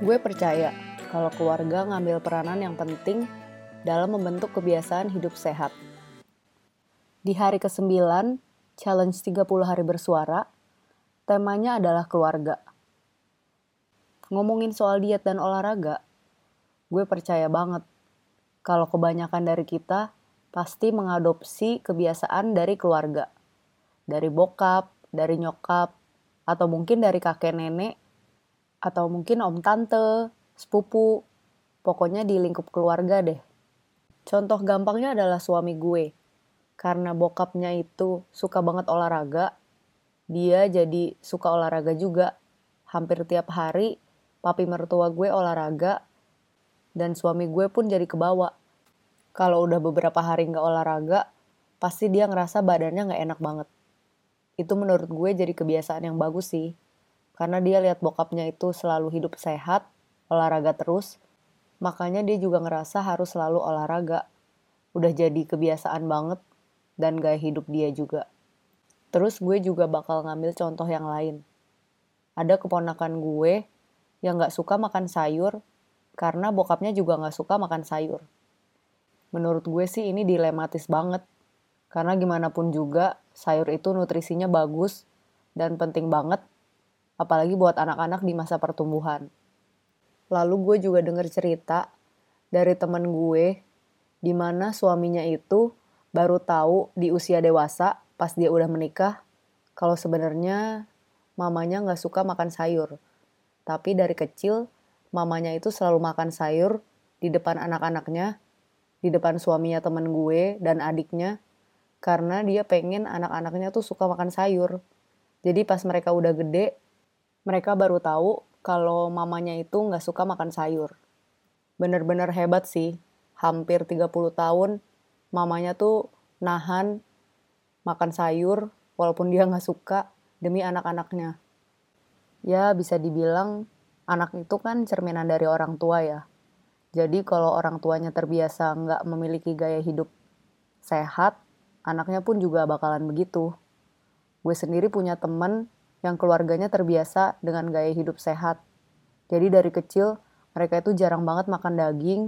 Gue percaya kalau keluarga ngambil peranan yang penting dalam membentuk kebiasaan hidup sehat. Di hari ke-9, challenge 30 hari bersuara, temanya adalah keluarga. Ngomongin soal diet dan olahraga, gue percaya banget kalau kebanyakan dari kita pasti mengadopsi kebiasaan dari keluarga. Dari bokap, dari nyokap, atau mungkin dari kakek nenek, atau mungkin om tante, sepupu, pokoknya di lingkup keluarga deh. Contoh gampangnya adalah suami gue. Karena bokapnya itu suka banget olahraga, dia jadi suka olahraga juga. Hampir tiap hari, papi mertua gue olahraga, dan suami gue pun jadi kebawa. Kalau udah beberapa hari nggak olahraga, pasti dia ngerasa badannya nggak enak banget itu menurut gue jadi kebiasaan yang bagus sih. Karena dia lihat bokapnya itu selalu hidup sehat, olahraga terus, makanya dia juga ngerasa harus selalu olahraga. Udah jadi kebiasaan banget dan gaya hidup dia juga. Terus gue juga bakal ngambil contoh yang lain. Ada keponakan gue yang gak suka makan sayur karena bokapnya juga gak suka makan sayur. Menurut gue sih ini dilematis banget karena gimana pun juga, sayur itu nutrisinya bagus dan penting banget, apalagi buat anak-anak di masa pertumbuhan. Lalu gue juga denger cerita dari temen gue, di mana suaminya itu baru tahu di usia dewasa, pas dia udah menikah, kalau sebenarnya mamanya nggak suka makan sayur. Tapi dari kecil, mamanya itu selalu makan sayur di depan anak-anaknya, di depan suaminya temen gue dan adiknya, karena dia pengen anak-anaknya tuh suka makan sayur. Jadi pas mereka udah gede, mereka baru tahu kalau mamanya itu nggak suka makan sayur. Bener-bener hebat sih, hampir 30 tahun mamanya tuh nahan makan sayur walaupun dia nggak suka demi anak-anaknya. Ya bisa dibilang anak itu kan cerminan dari orang tua ya. Jadi kalau orang tuanya terbiasa nggak memiliki gaya hidup sehat, anaknya pun juga bakalan begitu. Gue sendiri punya temen yang keluarganya terbiasa dengan gaya hidup sehat. Jadi dari kecil mereka itu jarang banget makan daging.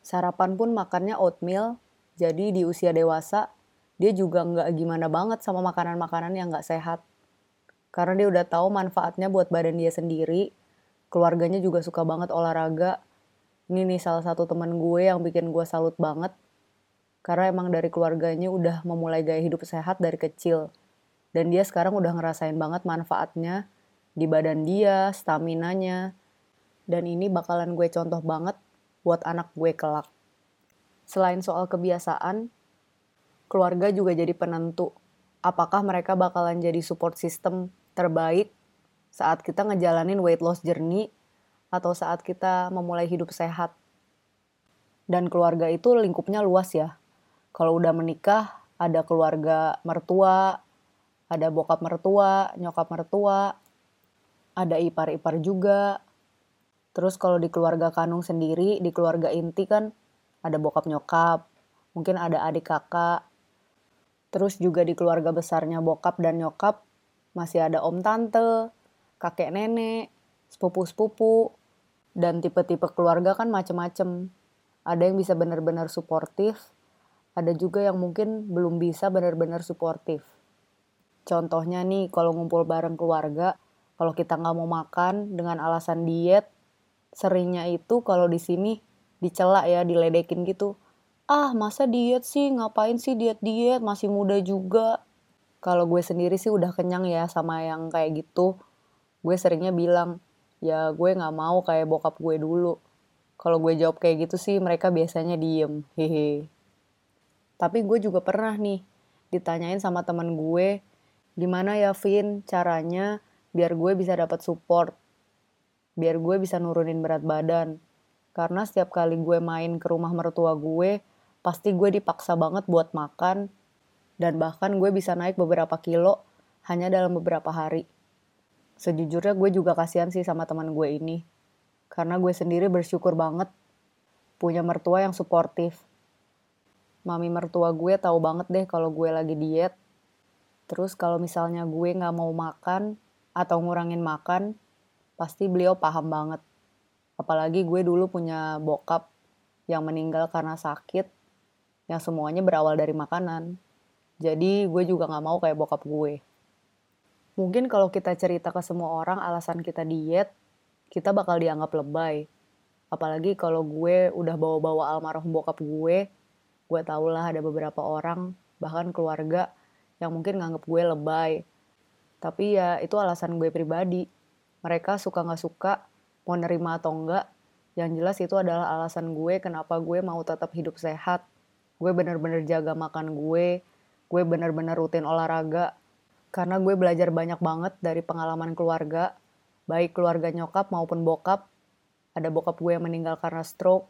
Sarapan pun makannya oatmeal. Jadi di usia dewasa dia juga nggak gimana banget sama makanan-makanan yang nggak sehat. Karena dia udah tahu manfaatnya buat badan dia sendiri. Keluarganya juga suka banget olahraga. Ini nih salah satu teman gue yang bikin gue salut banget karena emang dari keluarganya udah memulai gaya hidup sehat dari kecil. Dan dia sekarang udah ngerasain banget manfaatnya di badan dia, stamina-nya. Dan ini bakalan gue contoh banget buat anak gue kelak. Selain soal kebiasaan, keluarga juga jadi penentu apakah mereka bakalan jadi support system terbaik saat kita ngejalanin weight loss journey atau saat kita memulai hidup sehat. Dan keluarga itu lingkupnya luas ya kalau udah menikah ada keluarga mertua, ada bokap mertua, nyokap mertua, ada ipar-ipar juga. Terus kalau di keluarga kanung sendiri, di keluarga inti kan ada bokap nyokap, mungkin ada adik kakak. Terus juga di keluarga besarnya bokap dan nyokap masih ada om tante, kakek nenek, sepupu-sepupu, dan tipe-tipe keluarga kan macem-macem. Ada yang bisa benar-benar suportif, ada juga yang mungkin belum bisa benar-benar suportif. Contohnya nih, kalau ngumpul bareng keluarga, kalau kita nggak mau makan dengan alasan diet, seringnya itu kalau di sini dicela ya, diledekin gitu. Ah, masa diet sih? Ngapain sih diet-diet? Masih muda juga. Kalau gue sendiri sih udah kenyang ya sama yang kayak gitu. Gue seringnya bilang, ya gue nggak mau kayak bokap gue dulu. Kalau gue jawab kayak gitu sih mereka biasanya diem. Hehe. Tapi gue juga pernah nih ditanyain sama teman gue, gimana ya Vin caranya biar gue bisa dapat support, biar gue bisa nurunin berat badan. Karena setiap kali gue main ke rumah mertua gue, pasti gue dipaksa banget buat makan, dan bahkan gue bisa naik beberapa kilo hanya dalam beberapa hari. Sejujurnya gue juga kasihan sih sama teman gue ini, karena gue sendiri bersyukur banget punya mertua yang suportif mami mertua gue tahu banget deh kalau gue lagi diet. Terus kalau misalnya gue nggak mau makan atau ngurangin makan, pasti beliau paham banget. Apalagi gue dulu punya bokap yang meninggal karena sakit, yang semuanya berawal dari makanan. Jadi gue juga gak mau kayak bokap gue. Mungkin kalau kita cerita ke semua orang alasan kita diet, kita bakal dianggap lebay. Apalagi kalau gue udah bawa-bawa almarhum bokap gue, gue tau lah ada beberapa orang, bahkan keluarga, yang mungkin nganggap gue lebay. Tapi ya itu alasan gue pribadi. Mereka suka gak suka, mau nerima atau enggak, yang jelas itu adalah alasan gue kenapa gue mau tetap hidup sehat. Gue bener-bener jaga makan gue, gue bener-bener rutin olahraga, karena gue belajar banyak banget dari pengalaman keluarga, baik keluarga nyokap maupun bokap, ada bokap gue yang meninggal karena stroke,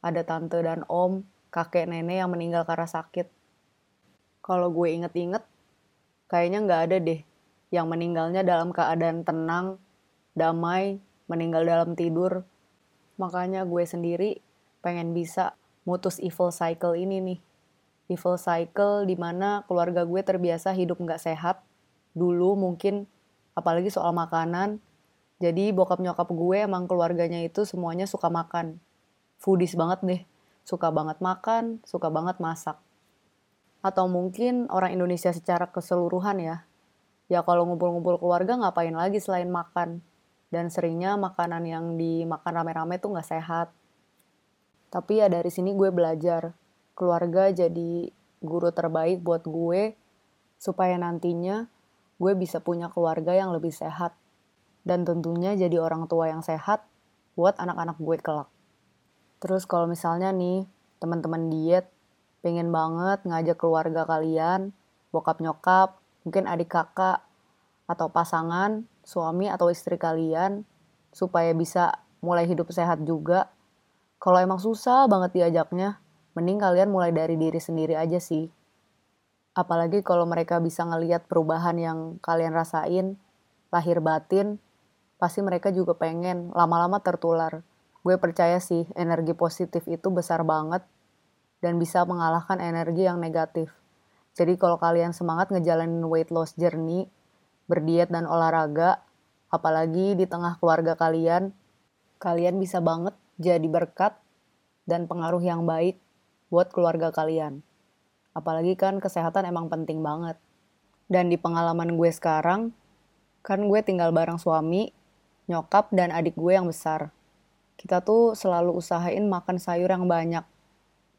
ada tante dan om, kakek nenek yang meninggal karena sakit. Kalau gue inget-inget, kayaknya nggak ada deh yang meninggalnya dalam keadaan tenang, damai, meninggal dalam tidur. Makanya gue sendiri pengen bisa mutus evil cycle ini nih. Evil cycle di mana keluarga gue terbiasa hidup nggak sehat. Dulu mungkin apalagi soal makanan, jadi bokap nyokap gue emang keluarganya itu semuanya suka makan. Foodies banget deh. Suka banget makan, suka banget masak. Atau mungkin orang Indonesia secara keseluruhan ya. Ya kalau ngumpul-ngumpul keluarga ngapain lagi selain makan. Dan seringnya makanan yang dimakan rame-rame tuh gak sehat. Tapi ya dari sini gue belajar. Keluarga jadi guru terbaik buat gue supaya nantinya gue bisa punya keluarga yang lebih sehat dan tentunya jadi orang tua yang sehat buat anak-anak gue kelak. Terus kalau misalnya nih teman-teman diet pengen banget ngajak keluarga kalian, bokap nyokap, mungkin adik kakak, atau pasangan, suami atau istri kalian, supaya bisa mulai hidup sehat juga. Kalau emang susah banget diajaknya, mending kalian mulai dari diri sendiri aja sih. Apalagi kalau mereka bisa ngeliat perubahan yang kalian rasain, lahir batin, pasti mereka juga pengen lama-lama tertular. Gue percaya sih energi positif itu besar banget dan bisa mengalahkan energi yang negatif. Jadi kalau kalian semangat ngejalanin weight loss journey, berdiet dan olahraga, apalagi di tengah keluarga kalian, kalian bisa banget jadi berkat dan pengaruh yang baik buat keluarga kalian. Apalagi kan kesehatan emang penting banget. Dan di pengalaman gue sekarang, kan gue tinggal bareng suami nyokap dan adik gue yang besar. Kita tuh selalu usahain makan sayur yang banyak.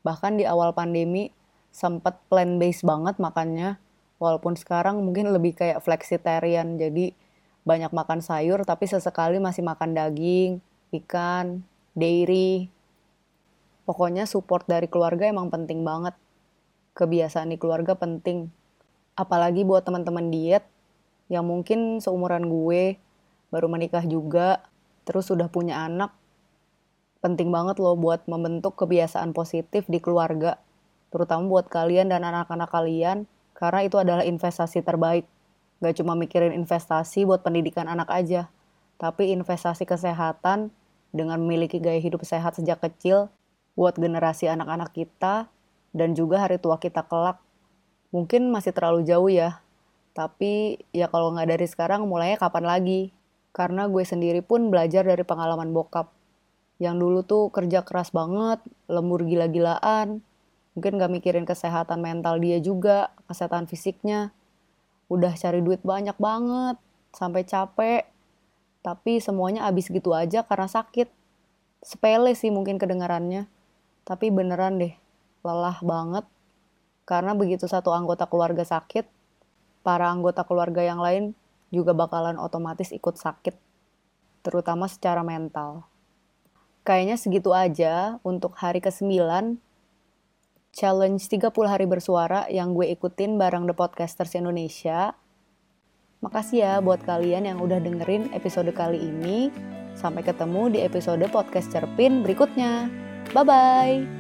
Bahkan di awal pandemi sempet plan base banget makannya. Walaupun sekarang mungkin lebih kayak flexitarian. Jadi banyak makan sayur tapi sesekali masih makan daging, ikan, dairy. Pokoknya support dari keluarga emang penting banget. Kebiasaan di keluarga penting. Apalagi buat teman-teman diet yang mungkin seumuran gue baru menikah juga, terus sudah punya anak, penting banget loh buat membentuk kebiasaan positif di keluarga, terutama buat kalian dan anak-anak kalian, karena itu adalah investasi terbaik. Gak cuma mikirin investasi buat pendidikan anak aja, tapi investasi kesehatan dengan memiliki gaya hidup sehat sejak kecil buat generasi anak-anak kita dan juga hari tua kita kelak. Mungkin masih terlalu jauh ya, tapi ya kalau nggak dari sekarang mulainya kapan lagi? Karena gue sendiri pun belajar dari pengalaman bokap. Yang dulu tuh kerja keras banget, lembur gila-gilaan. Mungkin gak mikirin kesehatan mental dia juga, kesehatan fisiknya. Udah cari duit banyak banget, sampai capek. Tapi semuanya habis gitu aja karena sakit. Sepele sih mungkin kedengarannya. Tapi beneran deh, lelah banget. Karena begitu satu anggota keluarga sakit, para anggota keluarga yang lain juga bakalan otomatis ikut sakit, terutama secara mental. Kayaknya segitu aja untuk hari ke-9 challenge 30 hari bersuara yang gue ikutin bareng The Podcasters Indonesia. Makasih ya buat kalian yang udah dengerin episode kali ini. Sampai ketemu di episode podcast Cerpin berikutnya. Bye-bye!